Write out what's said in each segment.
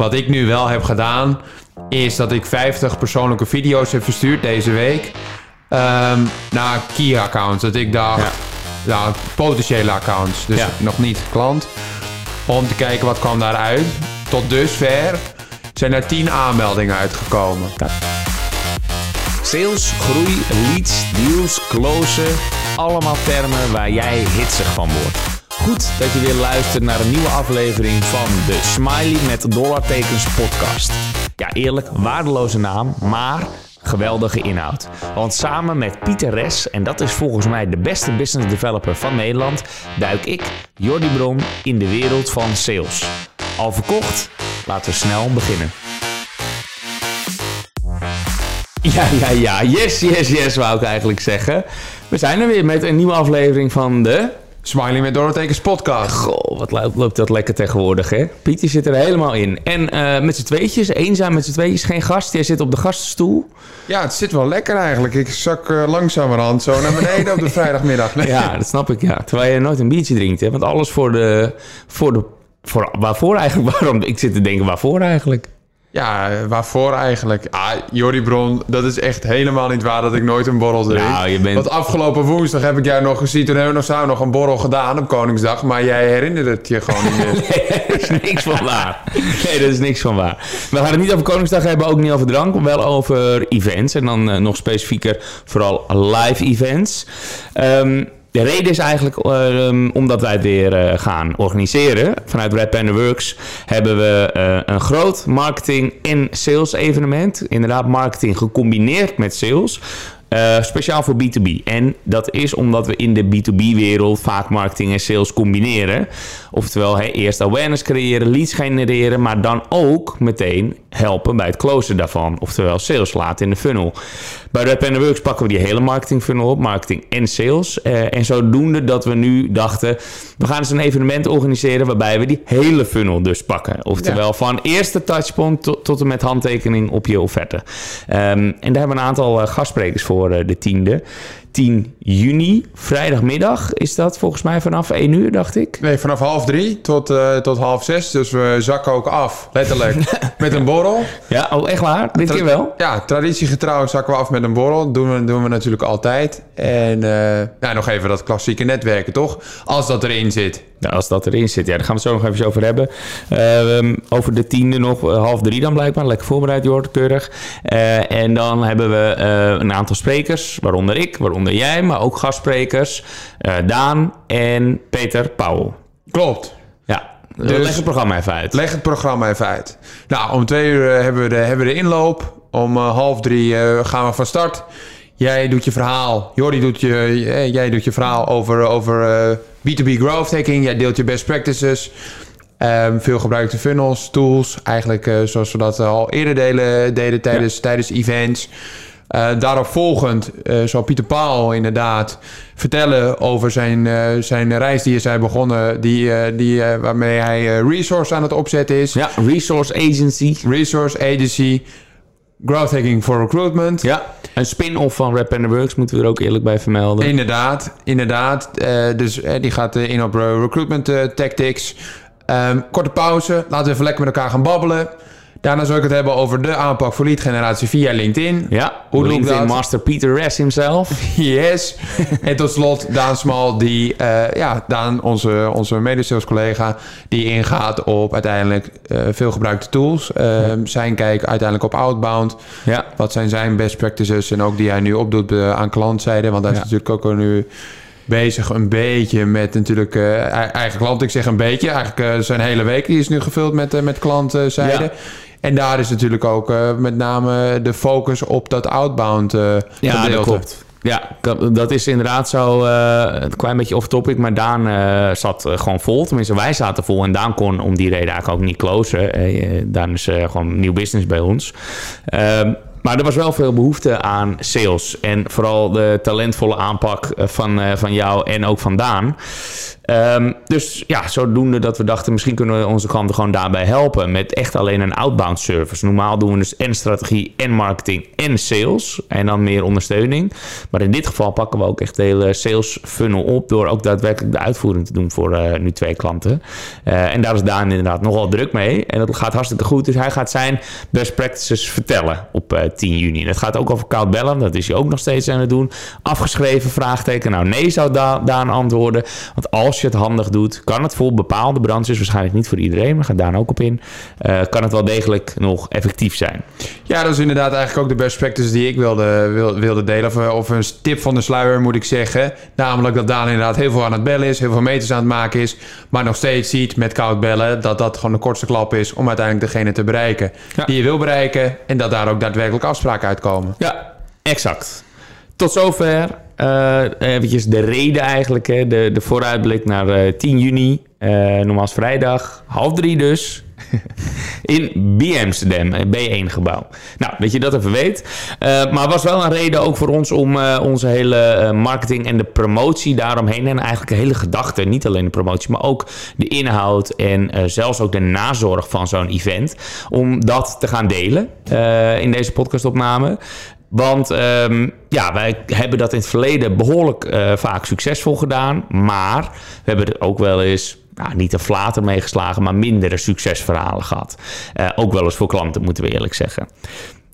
Wat ik nu wel heb gedaan, is dat ik 50 persoonlijke video's heb verstuurd deze week. ehm, naar key accounts. Dat ik dacht, Ja. potentiële accounts. Dus Ja. nog niet klant. Om te kijken wat kwam daaruit. Tot dusver zijn er 10 aanmeldingen uitgekomen. Sales, groei, leads, deals, closen. Allemaal termen waar jij hitsig van wordt. Goed dat je weer luistert naar een nieuwe aflevering van de Smiley met dollartekens podcast. Ja, eerlijk, waardeloze naam, maar geweldige inhoud. Want samen met Pieter Res, en dat is volgens mij de beste business developer van Nederland, duik ik, Jordi Bron, in de wereld van sales. Al verkocht? Laten we snel beginnen. Ja, ja, ja. Yes, yes, yes, wou ik eigenlijk zeggen. We zijn er weer met een nieuwe aflevering van de... Smiling met dollartekens podcast. Goh, wat loopt, loopt dat lekker tegenwoordig, hè? Pietje zit er helemaal in. En eh, met z'n tweetjes, eenzaam met z'n tweetjes, geen gast. Jij zit op de gastenstoel. Ja, het zit wel lekker eigenlijk. Ik zak eh, langzamerhand zo naar beneden op de vrijdagmiddag. Nee. Ja, dat snap ik, ja. Terwijl je nooit een biertje drinkt, hè? Want alles voor de... Voor de voor, waarvoor eigenlijk? Waarom? Ik zit te denken, waarvoor eigenlijk? Ja, waarvoor eigenlijk? Ah, Jordi Bron, dat is echt helemaal niet waar dat ik nooit een borrel drink. Nou, je bent- Want afgelopen woensdag heb ik jou nog gezien. Toen hebben we nog samen nog een borrel gedaan op Koningsdag. Maar jij herinnert het je gewoon niet meer. Nee, dat is niks van waar. Nee, dat is niks van waar. We gaan het niet over Koningsdag hebben, ook niet over drank, maar wel over events. En dan eh, nog specifieker vooral live events. Ehm, de reden is eigenlijk ehm, omdat wij het weer eh, gaan organiseren. Vanuit Red Panda Works hebben we eh, een groot marketing- en sales evenement. Inderdaad, marketing gecombineerd met sales. Eh, speciaal voor B2B. En dat is omdat we in de B2B-wereld vaak marketing en sales combineren. Oftewel, hè, eerst awareness creëren, leads genereren, maar dan ook meteen helpen bij het closen daarvan. Oftewel, sales laten in de funnel. Bij Red Panda Works pakken we die hele marketing funnel op, marketing en sales. Eh, en zodoende dat we nu dachten, we gaan eens een evenement organiseren waarbij we die hele funnel dus pakken. Oftewel, van eerste touchpoint tot, tot en met handtekening op je offerte. Ehm, en daar hebben we een aantal eh, gastsprekers voor eh, de tiende. 10 juni, vrijdagmiddag is dat volgens mij vanaf 1 uur, dacht ik. Nee, vanaf half drie tot, eh, tot half zes. Dus we zakken ook af, letterlijk, met een borrel. Ja, oh echt waar? Dit keer wel? Ja, traditiegetrouw zakken we af met een borrel. doen we, doen we natuurlijk altijd. En eh, ja, nog even dat klassieke netwerken, toch? Als dat erin zit. Nou, als dat erin zit, ja, daar gaan we het zo nog even over hebben. Ehm, over de tiende nog, eh, half drie dan blijkbaar. Lekker voorbereid, Jord, keurig. Eh, en dan hebben we eh, een aantal sprekers, waaronder ik, waaronder jij, maar ook gastsprekers. eh, Daan en Peter Pauwel. Klopt. Ja, Dus- leg het programma even uit. Leg het programma even uit. Nou, om twee uur eh, hebben we de, hebben we de inloop. Om eh, half drie eh, gaan we van start. Jij doet je verhaal. Jordi doet je, eh, jij doet je verhaal over, over eh, B2B growth hacking. Jij deelt je best practices. Ehm, veel gebruikte funnels, tools. Eigenlijk eh, zoals we dat al eerder delen, deden tijdens, tijdens events. Eh, daarop volgend eh, zal Pieter Paal inderdaad vertellen over zijn, eh, zijn reis die is hij begonnen, die, eh, die, eh, waarmee hij eh, Resource aan het opzetten is. Ja, Resource Agency. Resource Agency, Growth Hacking for Recruitment. Ja, een spin-off van Rap and the Works moeten we er ook eerlijk bij vermelden. Inderdaad, inderdaad. Eh, dus eh, die gaat eh, in op recruitment tactics. Ehm, korte pauze, laten we even lekker met elkaar gaan babbelen. Daarna zal ik het hebben over de aanpak voor lead generatie via LinkedIn. Ja, Hoe doe ik LinkedIn dat? Master Peter Ress himself. Yes. en tot slot Daan Smal, die, eh, ja, Daan, onze, onze medesales collega, die ingaat op uiteindelijk eh, veel gebruikte tools. Ehm, Zijn kijk uiteindelijk op outbound. Ja, Wat zijn zijn best practices en ook die hij nu opdoet eh, aan klantzijde. Want hij is natuurlijk ook nu bezig een beetje met natuurlijk ei- eigen klant. Ik zeg een beetje, eigenlijk zijn hele week die is nu gevuld met, met klantzijde. Ja. En daar is natuurlijk ook eh, met name de focus op dat outbound eh Ja, gedeelte. dat klopt. Ja, dat- is inderdaad zo eh, een klein beetje off-topic. Maar Daan zat gewoon vol. Tenminste, wij zaten vol. En Daan kon om die reden eigenlijk ook niet closen. Daan is gewoon nieuw business bij ons. Ehm, maar er was wel veel behoefte aan sales. En vooral de talentvolle aanpak van, van jou en ook van Daan. Ehm, dus ja, zodoende dat we dachten, misschien kunnen we onze klanten gewoon daarbij helpen met echt alleen een outbound service. Normaal doen we dus en strategie en marketing en sales en dan meer ondersteuning. Maar in dit geval pakken we ook echt de hele sales funnel op door ook daadwerkelijk de uitvoering te doen voor uh, nu twee klanten. Uh, en daar is Daan inderdaad nogal druk mee en dat gaat hartstikke goed. Dus hij gaat zijn best practices vertellen op uh, 10 juni. Dat gaat ook over koud bellen, dat is hij ook nog steeds aan het doen. Afgeschreven vraagteken, nou nee zou da Daan antwoorden. Want als je het handig doet, kan het voor bepaalde branches, waarschijnlijk niet voor iedereen, maar gaat Daan ook op in, uh, kan het wel degelijk nog effectief zijn. Ja, dat is inderdaad eigenlijk ook de best practice die ik wilde, wilde delen. Of, of een tip van de sluier moet ik zeggen. Namelijk dat Daan inderdaad heel veel aan het bellen is, heel veel meters aan het maken is, maar nog steeds ziet met koud bellen dat dat gewoon de kortste klap is om uiteindelijk degene te bereiken ja. die je wil bereiken en dat daar ook daadwerkelijk afspraken uitkomen. Ja, exact. Tot zover eventjes de reden eigenlijk, hè, de, de vooruitblik naar uh, 10 juni. Uh, nogmaals vrijdag, half drie dus. in B Amsterdam, B1 gebouw. Nou, dat je dat even weet. Uh, maar was wel een reden ook voor ons om uh, onze hele marketing en de promotie daaromheen... en eigenlijk een hele gedachte, niet alleen de promotie... maar ook de inhoud en zelfs ook de nazorg van zo'n event... om dat te gaan delen in deze podcastopname. Want um, ja, wij hebben dat in het verleden behoorlijk uh, vaak succesvol gedaan. Maar we hebben er ook wel eens nou, niet een flater meegeslagen, maar mindere succesverhalen gehad. Uh, ook wel eens voor klanten, moeten we eerlijk zeggen.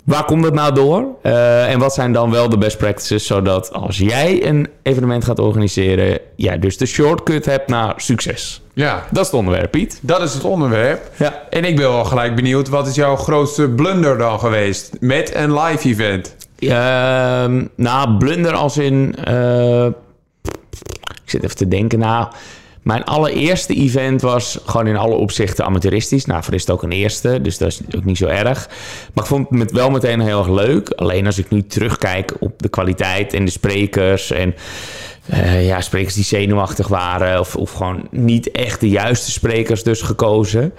Waar komt dat nou door? Uh, en wat zijn dan wel de best practices, zodat als jij een evenement gaat organiseren, jij dus de shortcut hebt naar succes? Ja. Dat is het onderwerp, Piet. Dat is het onderwerp. Ja. En ik ben wel gelijk benieuwd, wat is jouw grootste blunder dan geweest met een live event? Uh, nou, blunder als in... Uh, ik zit even te denken, nou... Mijn allereerste event was gewoon in alle opzichten amateuristisch. Nou, voor is het ook een eerste, dus dat is ook niet zo erg. Maar ik vond het wel meteen heel erg leuk. Alleen als ik nu terugkijk op de kwaliteit en de sprekers en... Uh, ja, sprekers die zenuwachtig waren of, of gewoon niet echt de juiste sprekers dus gekozen.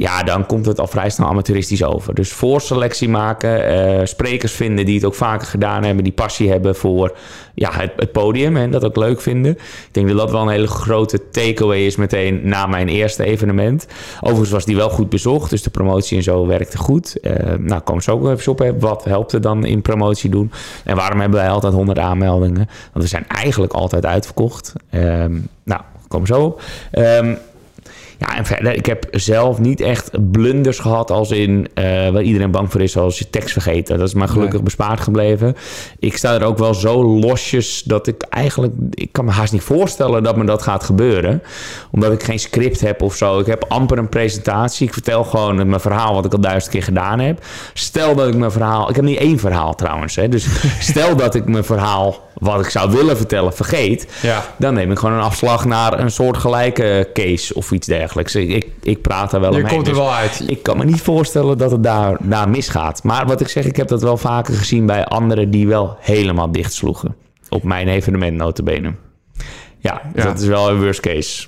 Ja, dan komt het al vrij snel amateuristisch over. Dus voorselectie maken, uh, sprekers vinden die het ook vaker gedaan hebben, die passie hebben voor ja, het, het podium en dat ook leuk vinden. Ik denk dat dat wel een hele grote takeaway is meteen na mijn eerste evenement. Overigens was die wel goed bezocht, dus de promotie en zo werkte goed. Uh, nou, komen ze ook even op, wat helpt er dan in promotie doen? En waarom hebben wij altijd 100 aanmeldingen? Want we zijn eigenlijk altijd uitverkocht. Um, nou, komen zo op. Um, ja, en verder, ik heb zelf niet echt blunders gehad als in uh, waar iedereen bang voor is, zoals je tekst vergeten. Dat is maar gelukkig nee. bespaard gebleven. Ik sta er ook wel zo losjes dat ik eigenlijk, ik kan me haast niet voorstellen dat me dat gaat gebeuren. Omdat ik geen script heb of zo. Ik heb amper een presentatie. Ik vertel gewoon mijn verhaal wat ik al duizend keer gedaan heb. Stel dat ik mijn verhaal, ik heb niet één verhaal trouwens, hè. Dus stel dat ik mijn verhaal wat ik zou willen vertellen vergeet, ja. dan neem ik gewoon een afslag naar een soort gelijke case of iets dergelijks. Ik, ik praat er wel Je omheen. komt er dus wel uit. Ik kan me niet voorstellen dat het daar, daar misgaat. Maar wat ik zeg, ik heb dat wel vaker gezien bij anderen die wel helemaal dicht sloegen. Op mijn evenement notabene. Ja, Ja. dat is wel een worst case.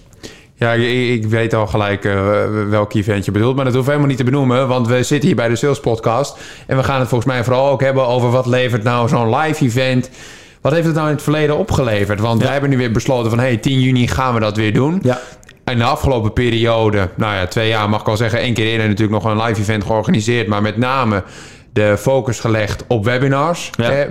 Ja, ik, ik weet al gelijk uh, welk event je bedoelt, maar dat hoef helemaal niet te benoemen, want we zitten hier bij de Sales Podcast en we gaan het volgens mij vooral ook hebben over wat levert nou zo'n live event. Wat heeft het nou in het verleden opgeleverd? Want wij hebben nu weer besloten van hey, 10 juni gaan we dat weer doen. Ja. In de afgelopen periode, nou ja, twee jaar mag ik wel zeggen, één keer eerder natuurlijk nog een live event georganiseerd, maar met name de focus gelegd op webinars. Ja. Hè.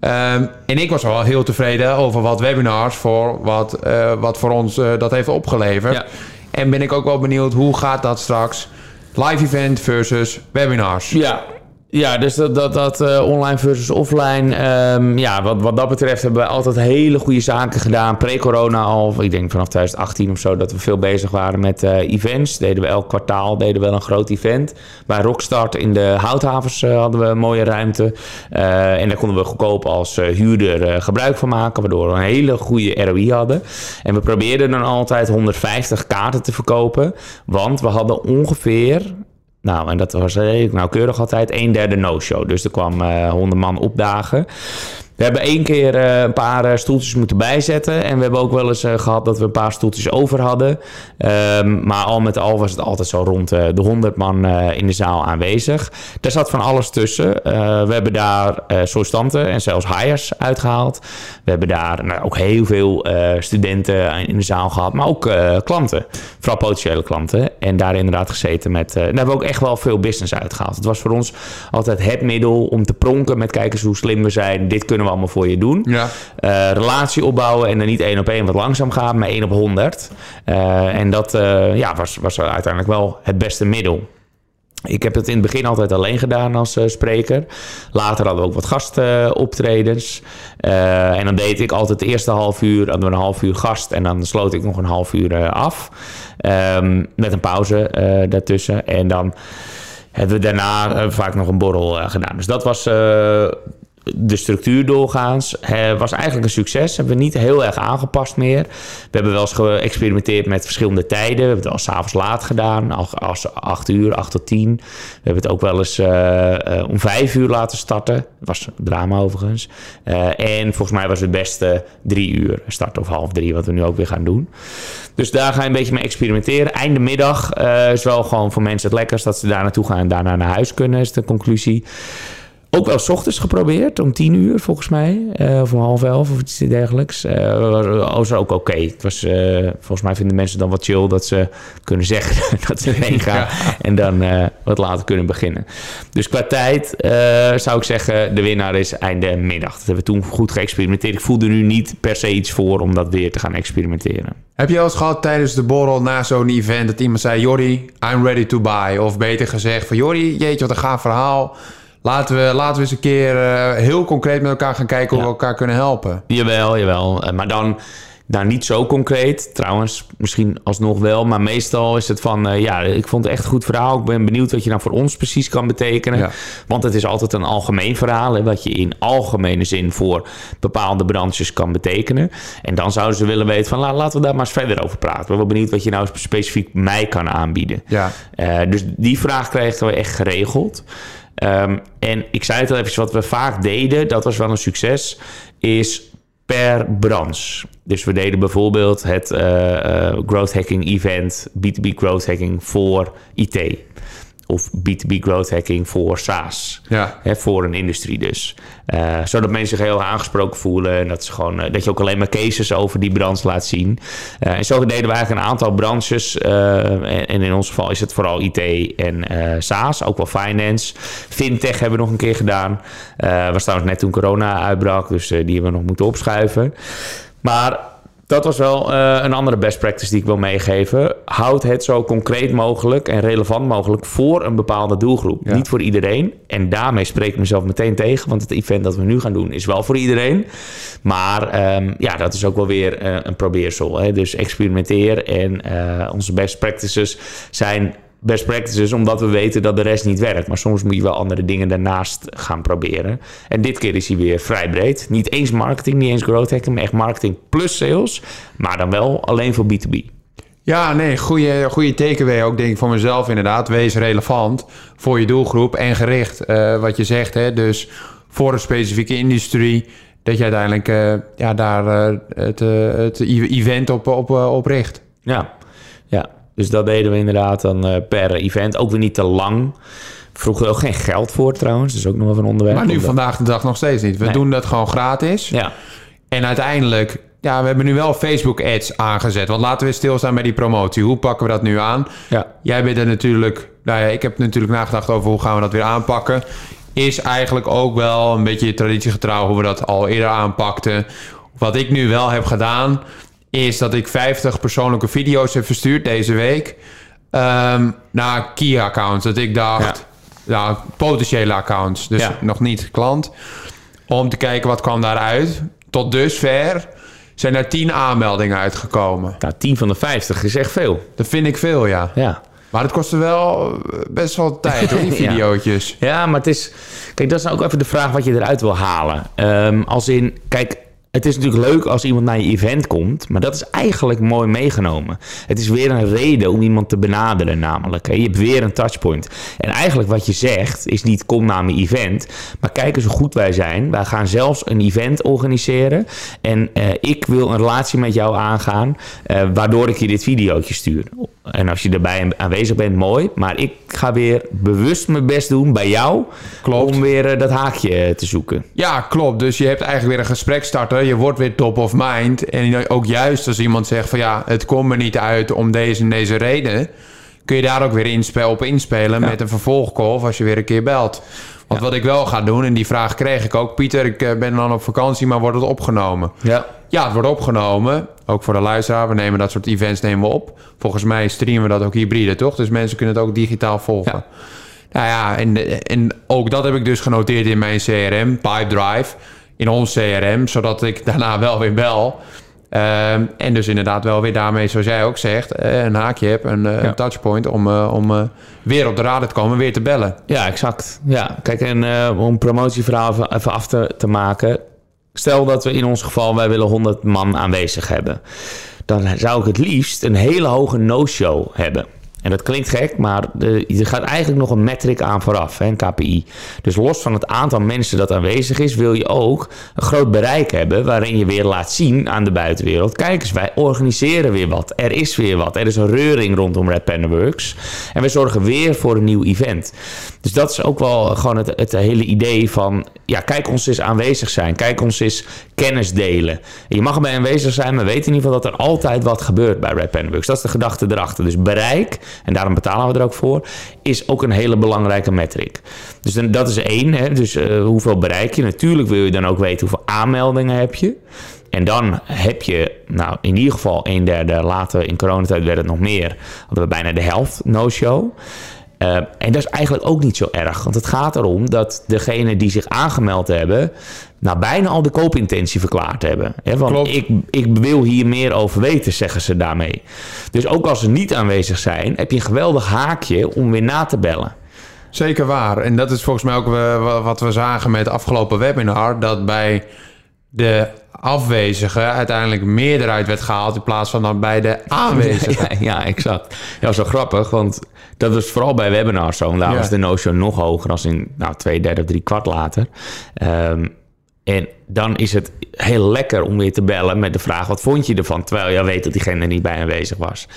Ehm, en ik was wel heel tevreden over wat webinars voor wat, eh, wat voor ons eh, dat heeft opgeleverd. Ja. En ben ik ook wel benieuwd hoe gaat dat straks? Live event versus webinars. Ja, ja dus dat, dat, eh, online versus offline. ehm, ja, wat, wat dat betreft hebben we altijd hele goede zaken gedaan. Pre-corona al, ik denk vanaf 2018 of zo, dat we veel bezig waren met eh, events. Deden we elk kwartaal deden we wel een groot event. Bij Rockstart in de Houthavens eh, hadden we een mooie ruimte. En daar konden we goedkoop als huurder gebruik van maken, waardoor we een hele goede ROI hadden. En we probeerden dan altijd 150 kaarten te verkopen. Want we hadden ongeveer nou, en dat was redelijk nauwkeurig altijd. Een derde no-show. Dus er kwam eh 100 man opdagen. We hebben één keer eh, een paar eh, stoeltjes moeten bijzetten. En we hebben ook wel eens eh, gehad dat we een paar stoeltjes over hadden. Ehm, maar al met al was het altijd zo rond de 100 man in de zaal aanwezig. Daar zat van alles tussen. We hebben daar sollicitanten en zelfs hires uitgehaald. We hebben daar nou, ook heel veel studenten in de zaal gehad. Maar ook klanten. Vooral potentiële klanten. En daar inderdaad gezeten met... daar hebben we ook echt wel veel business uitgehaald. Het was voor ons altijd het middel om te pronken met... kijk eens hoe slim we zijn. Dit kunnen we allemaal voor je doen. Ja. Eh, relatie opbouwen en dan niet één op één wat langzaam gaan, maar één op honderd. Eh, en dat eh, ja, was, was uiteindelijk wel het beste middel. Ik heb het in het begin altijd alleen gedaan als spreker. Later hadden we ook wat gastoptredens. En dan deed ik altijd de eerste half uur, hadden we een half uur gast. En dan sloot ik nog een half uur af. Ehm, met een pauze daartussen. En dan hebben we daarna vaak nog een borrel gedaan. Dus dat was de structuur doorgaans. Was eigenlijk een succes. Hebben we niet heel erg aangepast meer. We hebben wel eens geëxperimenteerd met verschillende tijden. We hebben het al s'avonds laat gedaan. Al- Als 8 uur, 8 tot 10. We hebben het ook wel eens eh, eh, om 5 uur laten starten. Was drama overigens. Eh, en volgens mij was het beste 3 uur starten of half 3. Wat we nu ook weer gaan doen. Dus daar ga je een beetje mee experimenteren. Einde middag is wel gewoon voor mensen het lekkerst dat ze daar naartoe gaan en daarna naar huis kunnen, is de conclusie. Ook wel 's ochtends geprobeerd, om tien uur volgens mij. eh, of om half elf of iets dergelijks. Eh was ook oké. Het was, eh, volgens mij vinden mensen dan wat chill dat ze kunnen zeggen dat ze heen gaan. En dan wat later kunnen beginnen. Dus qua tijd zou ik zeggen, de winnaar is einde middag. Dat hebben we toen goed geëxperimenteerd. Ik voelde nu niet per se iets voor om dat weer te gaan experimenteren. Heb je wel eens gehad tijdens de borrel na zo'n event dat iemand zei: Jordi, I'm ready to buy? Of beter gezegd: van Jordi, jeetje, wat een gaaf verhaal. Laten we, laten we eens een keer eh, heel concreet met elkaar gaan kijken hoe Ja. we elkaar kunnen helpen. Jawel, jawel. Eh, Maar dan nou, niet zo concreet. Trouwens, misschien alsnog wel. Maar meestal is het van... eh, ja, ik vond het echt een goed verhaal. Ik ben benieuwd wat je nou voor ons precies kan betekenen. Ja. Want het is altijd een algemeen verhaal. Hè, wat je in algemene zin voor bepaalde branches kan betekenen. En dan zouden ze willen weten van... la- laten we daar maar eens verder over praten. Ik ben wel benieuwd wat je nou specifiek mij kan aanbieden. Ja. Dus die vraag kregen we echt geregeld. Ehm, en ik zei het al even, wat we vaak deden, dat was wel een succes, is per branche. Dus we deden bijvoorbeeld het eh, eh, growth hacking event, B2B growth hacking voor IT. Of B2B growth hacking voor SaaS. Ja. Hè, voor een industrie dus. Eh, zodat mensen zich heel aangesproken voelen. En dat, ze gewoon, eh, dat je ook alleen maar cases over die branche laat zien. Eh, en zo deden we eigenlijk een aantal branches. en, en in ons geval is het vooral IT en SaaS. Ook wel finance. Fintech hebben we nog een keer gedaan. Was trouwens net toen corona uitbrak. Dus die hebben we nog moeten opschuiven. Maar dat was wel eh, een andere best practice die ik wil meegeven. Houd het zo concreet mogelijk en relevant mogelijk voor een bepaalde doelgroep. Ja. Niet voor iedereen. En daarmee spreek ik mezelf meteen tegen. Want het event dat we nu gaan doen is wel voor iedereen. Maar ehm, ja, dat is ook wel weer eh, een probeersel. Hè? Dus experimenteer. En eh, onze best practices zijn best practices omdat we weten dat de rest niet werkt. Maar soms moet je wel andere dingen daarnaast gaan proberen. En dit keer is hij weer vrij breed. Niet eens marketing, niet eens growth hacking, maar echt marketing plus sales. Maar dan wel alleen voor B2B. Ja, nee, goede, goede takeaway ook denk ik voor mezelf inderdaad. Wees relevant voor je doelgroep en gericht. eh, wat je zegt, hè. Dus voor een specifieke industrie... dat je uiteindelijk eh, ja, daar eh, het, het e- event op, op, op richt. Ja. Dus dat deden we inderdaad dan eh, per event. Ook weer niet te lang. Vroegen ook geen geld voor trouwens. Dat is ook nog wel een onderwerp. Maar nu vandaag de dag nog steeds niet. We Nee. doen dat gewoon gratis. Ja, En uiteindelijk, ja, we hebben nu wel Facebook ads aangezet. Want laten we stilstaan bij die promotie. Hoe pakken we dat nu aan? ja. Jij bent er natuurlijk, nou ja, ik heb natuurlijk nagedacht over hoe gaan we dat weer aanpakken. Is eigenlijk ook wel een beetje traditiegetrouw hoe we dat al eerder aanpakten. Wat ik nu wel heb gedaan, is dat ik 50 persoonlijke video's heb verstuurd deze week. ehm, naar key accounts. Dat ik dacht, nou, potentiële accounts. Dus Ja. nog niet klant. Om te kijken wat kwam daaruit. Tot dusver zijn er 10 aanmeldingen uitgekomen. Nou, 10 van de 50 is echt veel. Dat vind ik veel, ja. Ja. Maar het kostte wel eh, best wel tijd, hoor, die Ja. videootjes. Ja, maar het is... Kijk, dat is nou ook even de vraag wat je eruit wil halen. Ehm, als in... Kijk, het is natuurlijk leuk als iemand naar je event komt, maar dat is eigenlijk mooi meegenomen. Het is weer een reden om iemand te benaderen, namelijk. Je hebt weer een touchpoint. En eigenlijk wat je zegt is niet kom naar mijn event, maar kijk eens hoe goed wij zijn. Wij gaan zelfs een event organiseren en eh, ik wil een relatie met jou aangaan, eh, waardoor ik je dit videootje stuur. En als je erbij aanwezig bent, mooi. Maar ik ga weer bewust mijn best doen bij jou. Klopt. Om weer eh, dat haakje te zoeken. Ja, klopt. Dus je hebt eigenlijk weer een gesprek starten. Je wordt weer top of mind. En ook juist als iemand zegt van ja, het komt me niet uit om deze en deze reden. Kun je daar ook weer inspel op inspelen met een vervolgcall of als je weer een keer belt. Want wat ik wel ga doen, en die vraag kreeg ik ook. Pieter, ik eh, ben dan op vakantie, maar wordt het opgenomen? Ja. Ja, het wordt opgenomen. Ook voor de luisteraar. We nemen dat soort events nemen we op. Volgens mij streamen we dat ook hybride, toch? Dus mensen kunnen het ook digitaal volgen. Ja. Nou ja, en, en ook dat heb ik dus genoteerd in mijn CRM, Pipedrive. In ons CRM, zodat ik daarna wel weer bel. Ehm, en dus inderdaad wel weer daarmee, zoals jij ook zegt, eh, een haakje heb, een, eh, Ja. een touchpoint om, eh, om weer op de radar te komen, weer te bellen. Ja, exact. Ja, kijk, en eh, om een promotieverhaal even, even af te, te maken. Stel dat we in ons geval, wij willen 100 man aanwezig hebben. Dan zou ik het liefst een hele hoge no-show hebben. En dat klinkt gek, maar er gaat eigenlijk nog een metric aan vooraf, hè, een KPI. Dus los van het aantal mensen dat aanwezig is, wil je ook een groot bereik hebben waarin je weer laat zien aan de buitenwereld. Kijk eens, wij organiseren weer wat. Er is weer wat. Er is een reuring rondom Red Panda Works. En we zorgen weer voor een nieuw event. Dus dat is ook wel gewoon het, het hele idee van, ja, kijk ons eens aanwezig zijn. Kijk ons eens kennis delen. En je mag erbij aanwezig zijn, maar weet in ieder geval dat er altijd wat gebeurt bij Red Panda Works. Dat is de gedachte erachter. Dus bereik, en daarom betalen we er ook voor, is ook een hele belangrijke metric. Dus dan, dat is één. Hè? Dus eh, hoeveel bereik je? Natuurlijk wil je dan ook weten hoeveel aanmeldingen heb je. En dan heb je, nou in ieder geval een derde, later in coronatijd werd het nog meer. Hadden we bijna de helft no-show. Uh, en dat is eigenlijk ook niet zo erg. Want het gaat erom dat degenen die zich aangemeld hebben... nou bijna al de koopintentie verklaard hebben. He, want Klopt. ik, ik wil hier meer over weten, zeggen ze daarmee. Dus ook als ze niet aanwezig zijn... heb je een geweldig haakje om weer na te bellen. Zeker waar. En dat is volgens mij ook eh, wat we zagen met het afgelopen webinar. Dat bij de afwezigen uiteindelijk meer eruit werd gehaald in plaats van dan bij de aanwezigen. Ja, ja, exact. Ja, zo grappig, want dat was vooral bij webinars zo. En daar Ja. was de no-show nog hoger als in nou, twee derde, drie kwart later. Ehm, en dan is het heel lekker om weer te bellen met de vraag... wat vond je ervan? Terwijl je weet dat diegene niet bij aanwezig was.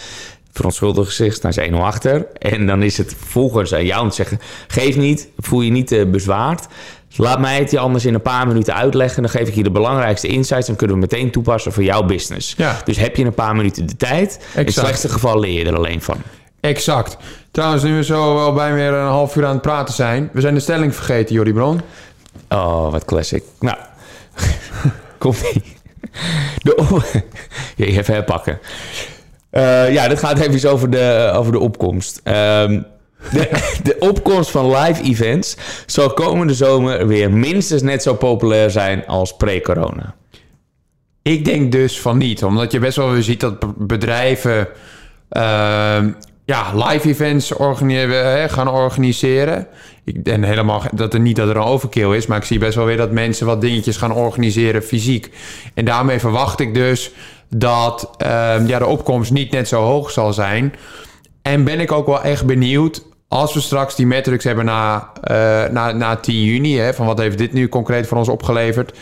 Verontschuldigen zich, staan ze 1-0 achter. En dan is het volgens aan jou om te zeggen... geef niet, voel je niet eh, bezwaard... Laat mij het je anders in een paar minuten uitleggen. Dan geef ik je de belangrijkste insights. Dan kunnen we meteen toepassen voor jouw business. Ja. Dus heb je een paar minuten de tijd. In het Exact. slechtste geval leer je er alleen van. Exact. Trouwens, nu we zo wel bij weer een half uur aan het praten zijn. We zijn de stelling vergeten, Jordi Bron. Oh, wat classic. Nou, komt ie. De Ja, even herpakken. Eh, ja, dit gaat even over de, over de opkomst. Ehm, de, opkomst van live events zal komende zomer weer minstens net zo populair zijn als pre-corona. Ik denk dus van niet. Omdat je best wel weer ziet dat bedrijven ehm, ja, live events organiseren, gaan organiseren. Ik, en helemaal dat er niet dat er een overkill is. Maar ik zie best wel weer dat mensen wat dingetjes gaan organiseren fysiek. En daarmee verwacht ik dus dat ehm, ja, de opkomst niet net zo hoog zal zijn. En ben ik ook wel echt benieuwd als we straks die metrics hebben na, eh, na, na 10 juni, hè, van wat heeft dit nu concreet voor ons opgeleverd,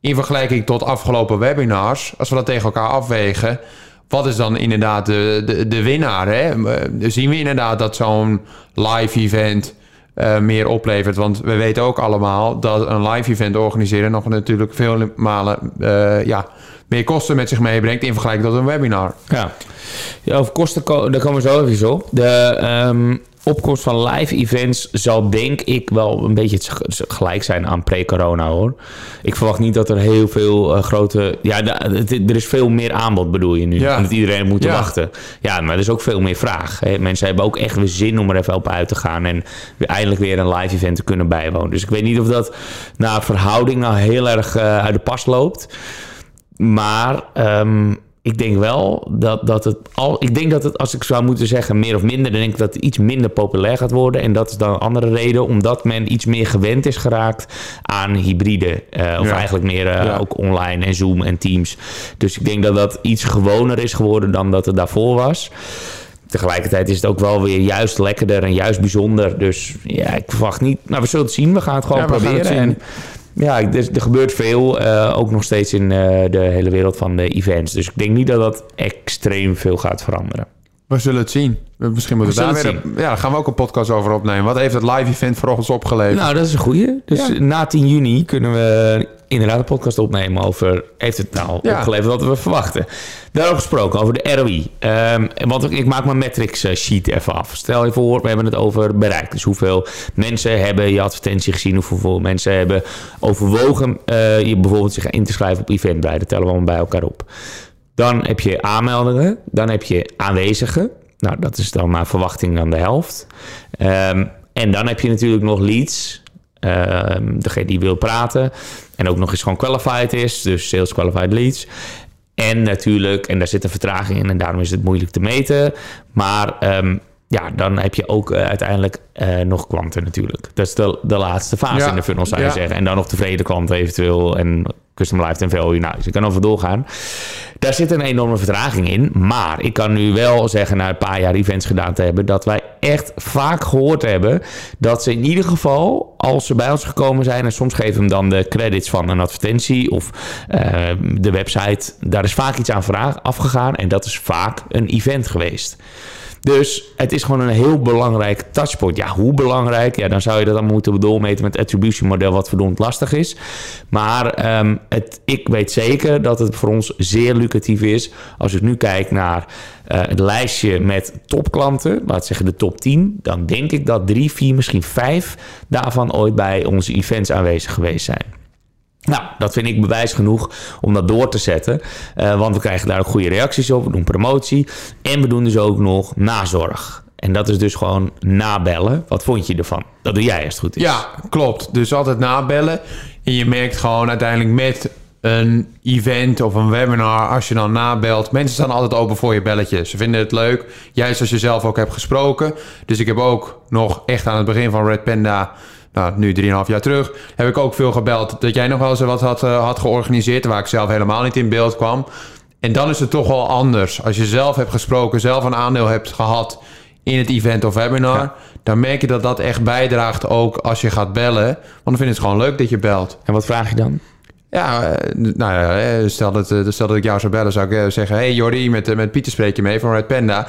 in vergelijking tot afgelopen webinars, als we dat tegen elkaar afwegen, wat is dan inderdaad de, de, de winnaar? Hè? Eh, Zien we inderdaad dat zo'n live event eh, meer oplevert? Want we weten ook allemaal dat een live event organiseren nog natuurlijk veel malen eh, ja, meer kosten met zich meebrengt in vergelijking tot een webinar. Ja, ja over kosten ko- daar komen we zo even op. De ehm, opkomst van live events zal denk ik wel een beetje gelijk zijn aan pre-corona hoor. Ik verwacht niet dat er heel veel eh, grote... Ja, er is veel meer aanbod bedoel je nu. Ja. Omdat iedereen moet Ja. wachten. Ja, maar er is ook veel meer vraag. Hè. Mensen hebben ook echt weer zin om er even op uit te gaan. En eindelijk weer een live event te kunnen bijwonen. Dus ik weet niet of dat naar verhouding nou heel erg eh, uit de pas loopt. Maar ehm, ik denk wel dat, dat het al. Ik denk dat het, als ik zou moeten zeggen, meer of minder, dan denk ik dat het iets minder populair gaat worden. En dat is dan een andere reden, omdat men iets meer gewend is geraakt aan hybride. eh, of Ja. eigenlijk meer eh, Ja. ook online en Zoom en Teams. Dus ik denk dat dat iets gewoner is geworden dan dat het daarvoor was. Tegelijkertijd is het ook wel weer juist lekkerder en juist bijzonder. Dus ja, ik verwacht niet. Nou, we zullen het zien. We gaan het gewoon Ja, proberen. het. En ja, er, er gebeurt veel. eh, ook nog steeds in eh, de hele wereld van de events. Dus ik denk niet dat dat extreem veel gaat veranderen. We zullen het zien. Misschien moeten we, We daar. Ja, daar gaan we ook een podcast over opnemen. Wat heeft het live event voor ons opgeleverd? Nou, dat is een goeie. Dus Ja. na 10 juni kunnen we inderdaad een podcast opnemen over... heeft het nou Ja. opgeleverd wat we verwachten. Daarover gesproken, over de ROI. Ehm, want ik- ik maak mijn metrics eh, sheet even af. Stel je voor, we hebben het over bereik. Dus hoeveel mensen hebben je advertentie gezien... hoeveel mensen hebben overwogen... eh, je bijvoorbeeld zich in te schrijven op Eventbrite. Dat tellen we allemaal bij elkaar op. Dan heb je aanmeldingen. Dan heb je aanwezigen. Nou, dat is dan naar verwachting dan de helft. Ehm, en dan heb je natuurlijk nog leads. Ehm, degene die wil praten. En ook nog eens gewoon qualified is. Dus sales qualified leads. En natuurlijk, en daar zit een vertraging in en daarom is het moeilijk te meten. Maar ehm, ja, dan heb je ook eh, uiteindelijk eh, nog klanten natuurlijk. Dat is de, de laatste fase Ja, in de funnel, zou je ja. zeggen. En dan nog tevreden klanten eventueel en custom lifetime value. Nou, dus je kan over doorgaan. Daar zit een enorme vertraging in. Maar ik kan nu wel zeggen, na een paar jaar events gedaan te hebben, dat wij echt vaak gehoord hebben dat ze in ieder geval, als ze bij ons gekomen zijn, en soms geven hem dan de credits van een advertentie of eh, de website, daar is vaak iets aan vraag afgegaan. En dat is vaak een event geweest. Dus het is gewoon een heel belangrijk touchpoint. Ja, hoe belangrijk? Ja, dan zou je dat dan moeten doormeten met het attribution model, wat verdomd lastig is. Maar ehm, het, ik weet zeker dat het voor ons zeer lucratief is. Als ik nu kijk naar eh, het lijstje met topklanten, laat zeggen de top 10, dan denk ik dat drie, vier, misschien vijf daarvan ooit bij onze events aanwezig geweest zijn. Nou, dat vind ik bewijs genoeg om dat door te zetten. Eh, want we krijgen daar ook goede reacties op. We doen promotie. En we doen dus ook nog nazorg. En dat is dus gewoon nabellen. Wat vond je ervan? Dat doe jij eerst goed is. Ja, klopt. Dus altijd nabellen. En je merkt gewoon uiteindelijk met een event of een webinar, als je dan nabelt, mensen staan altijd open voor je belletje. Ze vinden het leuk, juist als je zelf ook hebt gesproken. Dus ik heb ook nog echt aan het begin van Red Panda, nou nu 3,5 jaar terug, heb ik ook veel gebeld dat jij nog wel eens wat had, eh, had georganiseerd, waar ik zelf helemaal niet in beeld kwam. En dan is het toch wel anders. Als je zelf hebt gesproken, zelf een aandeel hebt gehad in het event of webinar, Ja. dan merk je dat dat echt bijdraagt ook als je gaat bellen. Want dan vind je het gewoon leuk dat je belt. En wat vraag je dan? Ja, eh, nou ja, eh, stel dat, stel dat ik jou zou bellen, zou ik zeggen... Hey Jordi, met, met Pieter spreek je mee van Red Panda.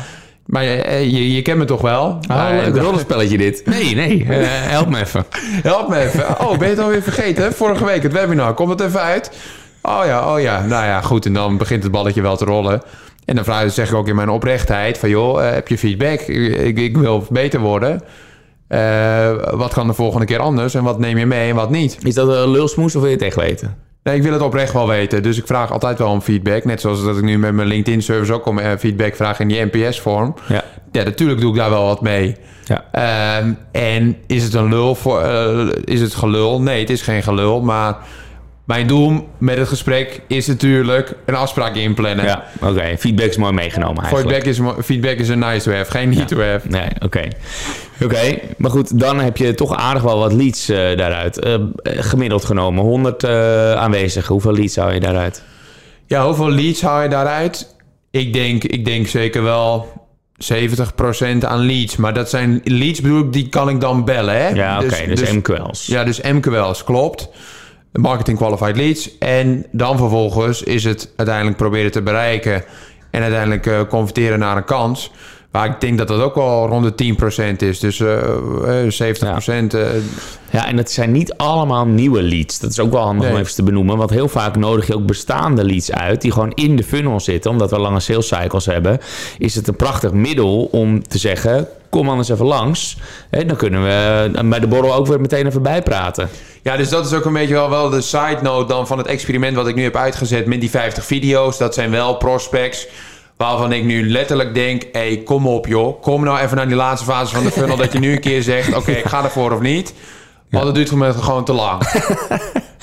Maar eh, je, je kent me toch wel? Maar, Oh, leuk eh, rollenspelletje dit. Nee, nee. eh, help me even. Help me even. Oh, ben je het alweer vergeten? Vorige week het webinar. Komt het even uit? Oh ja, oh ja. Nou ja, goed. En dan begint het balletje wel te rollen. En dan vraag, zeg ik ook in mijn oprechtheid van... joh, eh, heb je feedback? Ik, ik, wil beter worden. Eh, wat kan de volgende keer anders? En wat neem je mee en wat niet? Is dat een lulsmoes of wil je het echt weten? Nee, ik wil het oprecht wel weten. Dus ik vraag altijd wel om feedback. Net zoals dat ik nu met mijn LinkedIn-service ook om eh, feedback vraag in die NPS-vorm. Ja. Ja, natuurlijk doe ik daar wel wat mee. Ja. Ehm, en is het een lul voor, eh, is het gelul? Nee, het is geen gelul. Maar mijn doel met het gesprek is natuurlijk een afspraak inplannen. Ja, oké. Feedback is mooi meegenomen eigenlijk. Feedback is, feedback is een nice to have, geen need to have. Nee, oké. Oké, maar goed, dan heb je toch aardig wel wat leads eh, daaruit. Eh, gemiddeld genomen, 100 eh, aanwezigen. Hoeveel leads hou je daaruit? Ja, hoeveel leads haal je daaruit? Ik denk, ik denk zeker wel 70% aan leads. Maar dat zijn leads, bedoel ik, die kan ik dan bellen. Hè? Ja, oké, dus, MQL's. Ja, dus MQL's, klopt. Marketing Qualified Leads. En dan vervolgens is het uiteindelijk proberen te bereiken... en uiteindelijk eh, converteren naar een kans... Maar ik denk dat dat ook wel rond de 10% is. Dus eh, eh, 70%. eh, Ja, en het zijn niet allemaal nieuwe leads. Dat is ook wel handig om even te benoemen. Want heel vaak nodig je ook bestaande leads uit... die gewoon in de funnel zitten. Omdat we lange sales cycles hebben... is het een prachtig middel om te zeggen... kom anders even langs. Hè, dan kunnen we eh, bij de borrel ook weer meteen even bijpraten. Ja, dus dat is ook een beetje wel, wel de side note dan van het experiment wat ik nu heb uitgezet met die 50 video's. Dat zijn wel prospects waarvan ik nu letterlijk denk, hé, hey, kom op joh. Kom nou even naar die laatste fase van de funnel dat je nu een keer zegt, oké, ik ga ervoor of niet. Want het duurt gewoon gewoon te lang.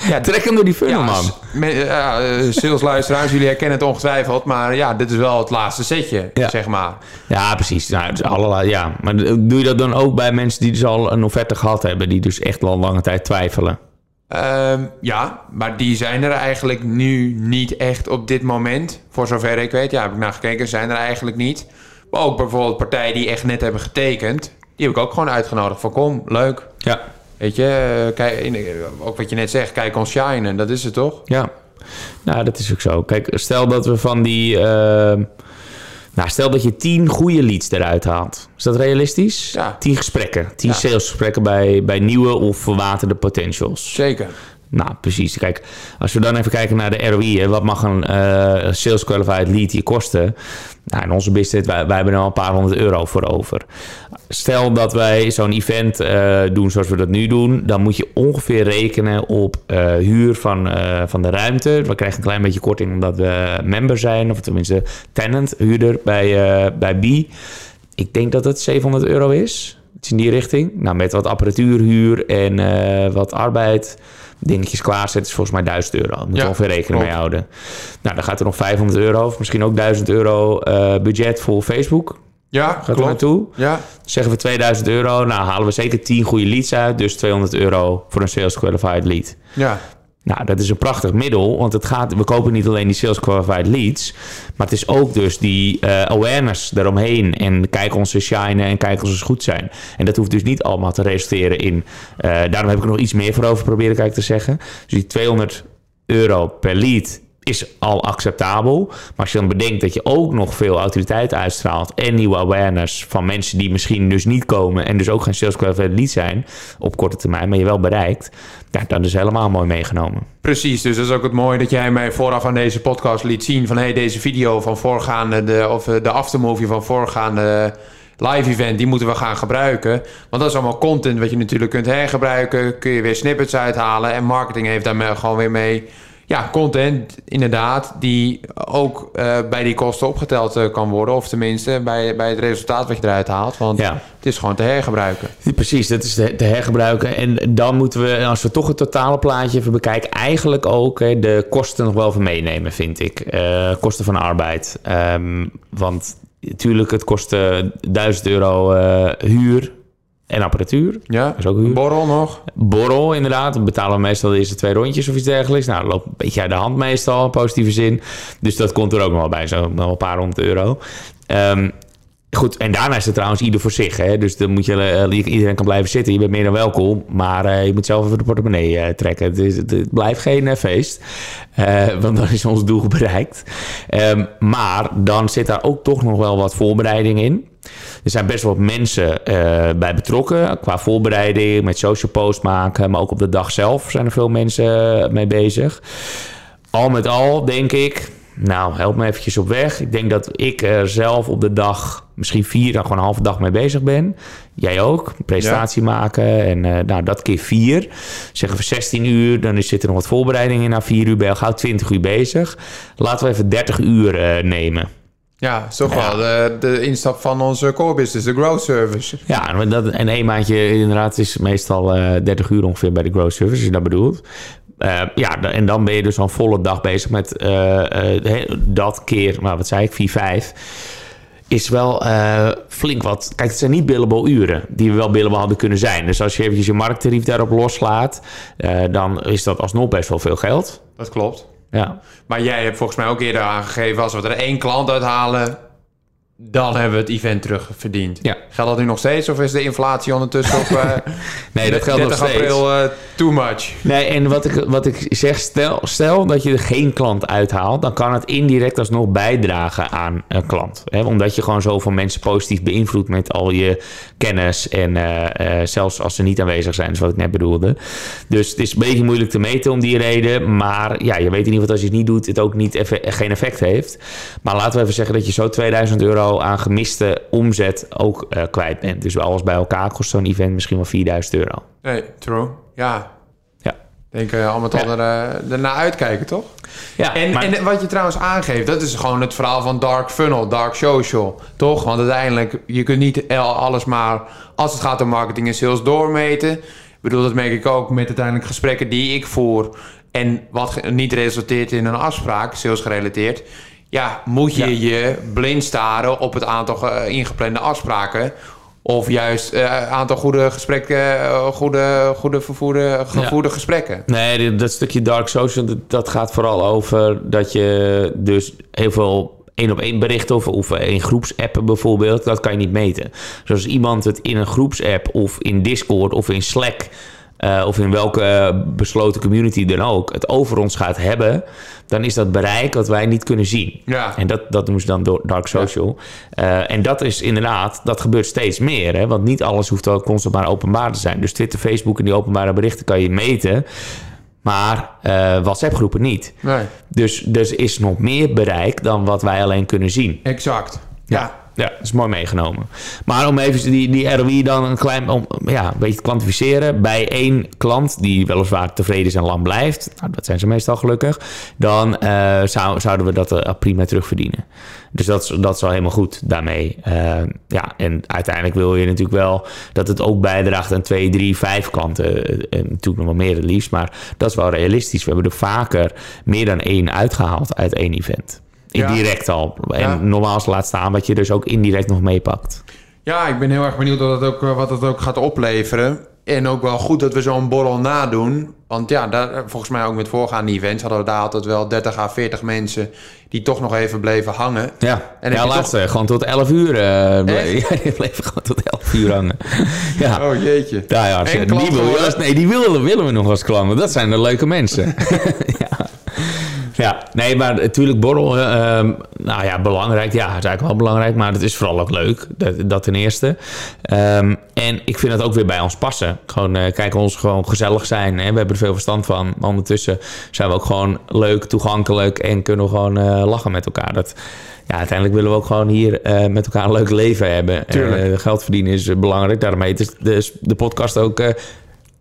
Ja, trek hem door die funnel, Ja, man. ja, eh, salesluisteraars, jullie herkennen het ongetwijfeld. Maar ja, dit is wel het laatste setje, Ja. zeg maar. Ja, precies. Nou, allerlei, ja. Maar doe je dat dan ook bij mensen die dus al een offerte gehad hebben... die dus echt al lange tijd twijfelen? Ehm, ja, maar die zijn er eigenlijk nu niet echt op dit moment. Voor zover ik weet. Ja, heb ik naar gekeken. Zijn er eigenlijk niet. Maar ook bijvoorbeeld partijen die echt net hebben getekend. Die heb ik ook gewoon uitgenodigd. Van kom, leuk. Ja. Weet je, eh, kijk, in- ook wat je net zegt. Kijk ons shinen. Dat is het toch? Ja, nou, dat is ook zo. Kijk, stel dat we van die... ehm, nou, stel dat je tien goede leads eruit haalt. Is dat realistisch? Ja. Tien gesprekken. Tien Ja. salesgesprekken bij, bij nieuwe of verwaterde potentials. Zeker. Nou, precies. Kijk, als we dan even kijken naar de ROI, wat mag een eh, sales qualified lead hier kosten? Nou, in onze business, wij, hebben er al een paar honderd euro voor over. Stel dat wij zo'n event eh, doen zoals we dat nu doen, dan moet je ongeveer rekenen op eh, huur van, van de ruimte. We krijgen een klein beetje korting omdat we member zijn, of tenminste tenant, huurder bij, bij B. Ik denk dat het 700 euro is. Iets in die richting. Nou, met wat apparatuurhuur en wat arbeid. Dingetjes klaarzetten is volgens mij 1000 euro. Daar moet je Ja, ongeveer rekening klopt. mee houden. Nou, dan gaat er nog 500 euro of misschien ook 1000 euro eh, budget voor Facebook. Ja, Gaat er klopt. naartoe. Ja, Zeggen we 2000 euro. Nou, halen we zeker 10 goede leads uit. Dus 200 euro voor een sales qualified lead. ja. Nou, dat is een prachtig middel, want het gaat, we kopen niet alleen die sales qualified leads, maar het is ook dus die eh, awareness daaromheen en kijk ons eens shinen en kijk ons eens goed zijn. En dat hoeft dus niet allemaal te resulteren in, eh, daarom heb ik er nog iets meer voor over proberen kijk te zeggen. Dus die 200 euro per lead is al acceptabel. Maar als je dan bedenkt dat je ook nog veel autoriteit uitstraalt en nieuwe awareness van mensen die misschien dus niet komen en dus ook geen sales qualified zijn op korte termijn, maar je wel bereikt, ja, dan is helemaal mooi meegenomen. Precies, dus dat is ook het mooie dat jij mij vooraf aan deze podcast liet zien van hey, deze video van voorgaande, de, of eh, de aftermovie van voorgaande live event, die moeten we gaan gebruiken. Want dat is allemaal content wat je natuurlijk kunt hergebruiken, kun je weer snippets uithalen en marketing heeft daarmee gewoon weer mee. Ja, content inderdaad, die ook eh, bij die kosten opgeteld eh, kan worden. Of tenminste bij, bij het resultaat wat je eruit haalt. Want Ja. het is gewoon te hergebruiken. Ja, Precies, dat is te, te hergebruiken. En dan moeten we, als we toch het totale plaatje even bekijken, eigenlijk ook hè, de kosten nog wel even meenemen, vind ik. Eh, kosten van arbeid. Ehm, want natuurlijk, het kost eh, 1000 euro huur en apparatuur. Ja, is ook huur. borrel nog. Borrel, inderdaad. Dan betalen we meestal de eerste twee rondjes of iets dergelijks. Nou, dat loopt een beetje uit de hand meestal, in positieve zin. Dus dat komt er ook nog wel bij, zo nog een paar honderd euro. Ehm, goed, en daarna is het trouwens ieder voor zich. Hè? Dus dan moet je, eh, iedereen kan blijven zitten. Je bent meer dan welkom. Maar eh, je moet zelf even de portemonnee eh, trekken. Het, is, het, blijft geen feest. Want dan is ons doel bereikt. Ehm, maar dan zit daar ook toch nog wel wat voorbereiding in. Er zijn best wel mensen bij betrokken qua voorbereiding, met social post maken, maar ook op de dag zelf zijn er veel mensen mee bezig. Al met al denk ik, nou help me eventjes op weg. Ik denk dat ik er zelf op de dag misschien vier, dan gewoon een halve dag mee bezig ben. Jij ook, presentatie maken en eh, nou dat keer vier. Zeggen we 16 uur, dan zit er nog wat voorbereiding in. Na vier uur ben je al gauw 20 uur bezig. Laten we even 30 uur eh, nemen. Ja, is toch Ja. wel de, de instap van onze core business, de growth service. Ja, en dat, en één maandje inderdaad is meestal eh 30 uur ongeveer bij de growth service, als je dat bedoelt. Eh, ja, en dan ben je dus al een volle dag bezig met eh, eh, dat keer, maar wat zei ik, 4, 5. Is wel flink wat. Kijk, het zijn niet billable uren die we wel billable hadden kunnen zijn. Dus als je eventjes je markttarief daarop loslaat, dan is dat alsnog best wel veel geld. Dat klopt. Ja. Maar jij hebt volgens mij ook eerder aangegeven... als we er één klant uithalen... dan hebben we het event terugverdiend. Ja. Geldt dat nu nog steeds? Of is de inflatie ondertussen op... eh, Nee, dat geldt nog 30 steeds. april eh, too much? Nee, en wat ik, wat ik zeg, stel, stel dat je er geen klant uithaalt, dan kan het indirect alsnog bijdragen aan een klant. Hè? Omdat je gewoon zoveel mensen positief beïnvloedt met al je kennis en eh, zelfs als ze niet aanwezig zijn, is wat ik net bedoelde. Dus het is een beetje moeilijk te meten om die reden, maar ja, je weet in ieder geval dat als je het niet doet, het ook niet effe- geen effect heeft. Maar laten we even zeggen dat je zo 2000 euro aan gemiste omzet ook eh, kwijt bent. Dus alles bij elkaar kost zo'n event misschien wel 4000 euro. Nee, true. Ja. Ja. Ik denk eh, al met al er, eh, ernaar uitkijken, toch? Ja, En, maar- en wat je trouwens aangeeft, dat is gewoon het verhaal van dark funnel, dark social, toch? Want uiteindelijk, je kunt niet alles maar, als het gaat om marketing en sales, doormeten. bedoel, dat merk ik ook met uiteindelijk gesprekken die ik voer. En wat niet resulteert in een afspraak, sales gerelateerd. Ja, moet je je blind staren op het aantal ge- ingeplande afspraken. Of juist een aantal goede gesprekken, eh, goede, goede vervoerde, gevoerde gesprekken. Nee, dat stukje dark social, dat, dat gaat vooral over dat je dus heel veel één op één berichten of, of in groepsappen bijvoorbeeld, dat kan je niet meten. Dus als iemand het in een groepsapp of in Discord of in Slack eh, of in welke besloten community dan ook, het over ons gaat hebben, dan is dat bereik wat wij niet kunnen zien. Ja. En dat, dat doen ze dan door dark social. Eh, en dat is inderdaad, dat gebeurt steeds meer. Hè? Want niet alles hoeft wel constant maar openbaar te zijn. Dus Twitter, Facebook en die openbare berichten kan je meten. Maar eh WhatsApp-groepen niet. Nee, Dus dus er is nog meer bereik dan wat wij alleen kunnen zien. exact. Ja. Ja, dat is mooi meegenomen. Maar om even die, die ROI dan een klein om, ja, een beetje te kwantificeren. Bij één klant die weliswaar tevreden is en lang blijft, nou, dat zijn ze meestal gelukkig, dan eh, zou, zouden we dat eh, prima terugverdienen. Dus dat, is- dat is al helemaal goed daarmee. Eh, ja, en uiteindelijk wil je natuurlijk wel dat het ook bijdraagt aan twee, drie, vijf klanten. En natuurlijk nog wel meer het liefst, maar dat is wel realistisch. We hebben er vaker meer dan één uitgehaald uit één event. Ja. Direct al. En Ja. normaal is laat staan wat je dus ook indirect nog meepakt. Ja, ik ben heel erg benieuwd wat het ook, wat het ook gaat opleveren. En ook wel goed dat we zo'n borrel nadoen. Want ja, daar, volgens mij ook met voorgaande events hadden we daar altijd wel 30 à 40 mensen die toch nog even bleven hangen. Ja, En ja laatste, gewoon tot 11 uur. eh ble- Echt? ja, die bleven gewoon tot 11 uur hangen. ja. Oh jeetje. Ja, ja, die, wil nee, die willen, willen we nog als klant. want Dat zijn de leuke mensen. ja. Ja, nee, maar natuurlijk borrel, eh, ehm, nou ja, belangrijk. Ja, het is eigenlijk wel belangrijk, maar het is vooral ook leuk. Dat, dat ten eerste. Ehm, en ik vind het ook weer bij ons passen. Gewoon eh, kijken ons gewoon gezellig zijn. Hè? We hebben er veel verstand van. Maar ondertussen zijn we ook gewoon leuk, toegankelijk en kunnen we gewoon eh, lachen met elkaar. Dat, ja, uiteindelijk willen we ook gewoon hier met elkaar een leuk leven hebben. Tuurlijk. Geld verdienen is belangrijk. Daarom heet het de, de podcast ook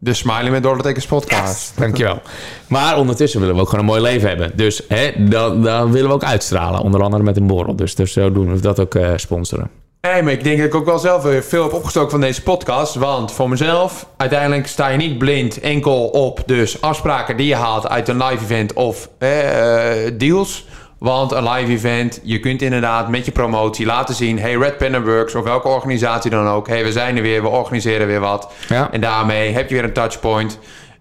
De Smiley met Dollartekens podcast. Dankjewel. Maar ondertussen willen we ook gewoon een mooi leven hebben. Dus hè, dat, dat willen we ook uitstralen. Onder andere met een borrel. Dus, dus zo doen we dat ook eh, sponsoren. Nee, maar ik denk dat ik ook wel zelf weer veel heb opgestoken van deze podcast. Want voor mezelf, uiteindelijk sta je niet blind enkel op dus afspraken die je haalt uit een live event of eh, eh, deals. Want een live event, je kunt inderdaad met je promotie laten zien... hey, Red Pen Works of welke organisatie dan ook... hey, we zijn er weer, we organiseren weer wat. Ja. En daarmee heb je weer een touchpoint,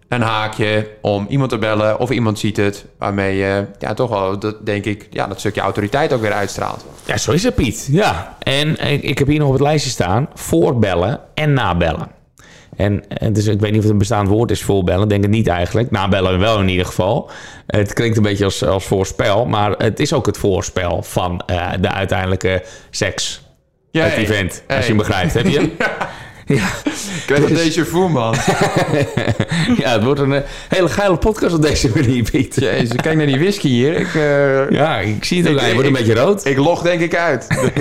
een haakje om iemand te bellen... of iemand ziet het, waarmee je ja, toch wel, dat, denk ik, ja, dat stukje autoriteit ook weer uitstraalt. Ja, zo is het, Piet. Ja. En ik, ik heb hier nog op het lijstje staan: voorbellen en nabellen. En eh, dus ik weet niet of het een bestaand woord is, voorbellen. Denk het niet eigenlijk. Nabellen wel in ieder geval. Het klinkt een beetje als, als voorspel, maar het is ook het voorspel van eh, de uiteindelijke seks. Ja, het hey, event, hey. als je hem begrijpt. Heb je hem? ja. Ik krijg een deze voer, man. ja, het wordt een eh, hele geile podcast op deze manier, Piet. Jezus, kijk naar die whisky hier. Ik, eh, Ja, ik zie het ook. Je wordt een beetje rood. ik log denk ik uit.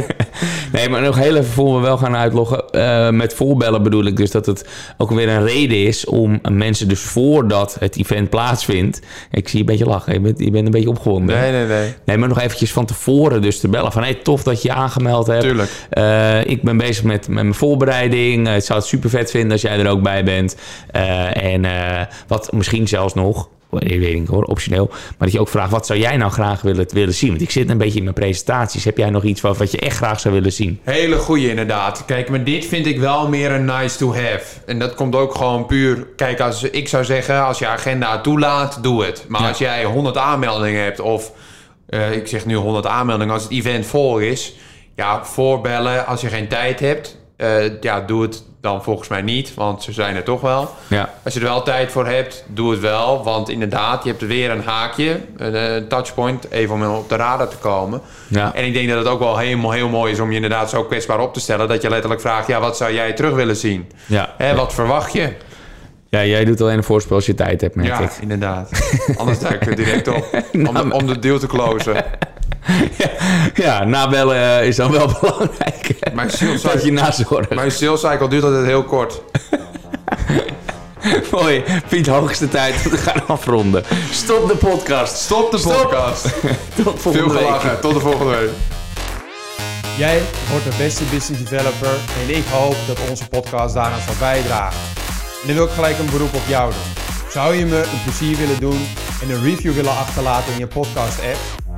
Nee, maar nog heel even voor we wel gaan uitloggen. eh, met voorbellen bedoel ik dus dat het ook weer een reden is om mensen dus voordat het event plaatsvindt. Ik zie je een beetje lachen. Je bent, je bent een beetje opgewonden. Nee, nee, nee. Nee, maar nog eventjes van tevoren dus te bellen. Van hey, tof dat je je aangemeld hebt. Tuurlijk. Ik ben bezig met, met mijn voorbereiding. Ik zou het super vet vinden als jij er ook bij bent. Eh, en eh, wat misschien zelfs nog, ik weet niet hoor, optioneel. Maar dat je ook vraagt, wat zou jij nou graag willen, willen zien? Want ik zit een beetje in mijn presentaties. Heb jij nog iets wat, wat je echt graag zou willen zien? Hele goeie inderdaad. Kijk, maar dit vind ik wel meer een nice to have. En dat komt ook gewoon puur... Kijk, als ik zou zeggen, als je agenda toelaat, doe het. Maar Ja. als jij 100 aanmeldingen hebt of... eh, ik zeg nu 100 aanmeldingen, als het event vol is... Ja, voorbellen als je geen tijd hebt. Eh, ja, doe het dan volgens mij niet, want ze zijn er toch wel. Ja. Als je er wel tijd voor hebt, doe het wel. Want inderdaad, je hebt weer een haakje, een, eh, een touchpoint, even om op de radar te komen. Ja. En ik denk dat het ook wel helemaal heel mooi is om je inderdaad zo kwetsbaar op te stellen. Dat je letterlijk vraagt, ja, wat zou jij terug willen zien? Ja. Hè, wat verwacht je? ja, jij doet alleen een voorspel als je tijd hebt, merk Ja, ik. inderdaad. Anders duik ik er direct op. Om de, om de deal te closen. Ja, nabellen eh, is dan wel belangrijk. Mijn sales dat je nazorgt. mijn sales cycle duurt altijd heel kort. Mooi. Piet, hoogste tijd om te gaan afronden. Stop de podcast. Stop de Stop. podcast. Tot Veel volgende week. gelachen. Tot de volgende week. Jij wordt de beste business developer en ik hoop dat onze podcast daaraan zal bijdragen. En dan wil ik gelijk een beroep op jou doen. Zou je me een plezier willen doen en een review willen achterlaten in je podcast-app?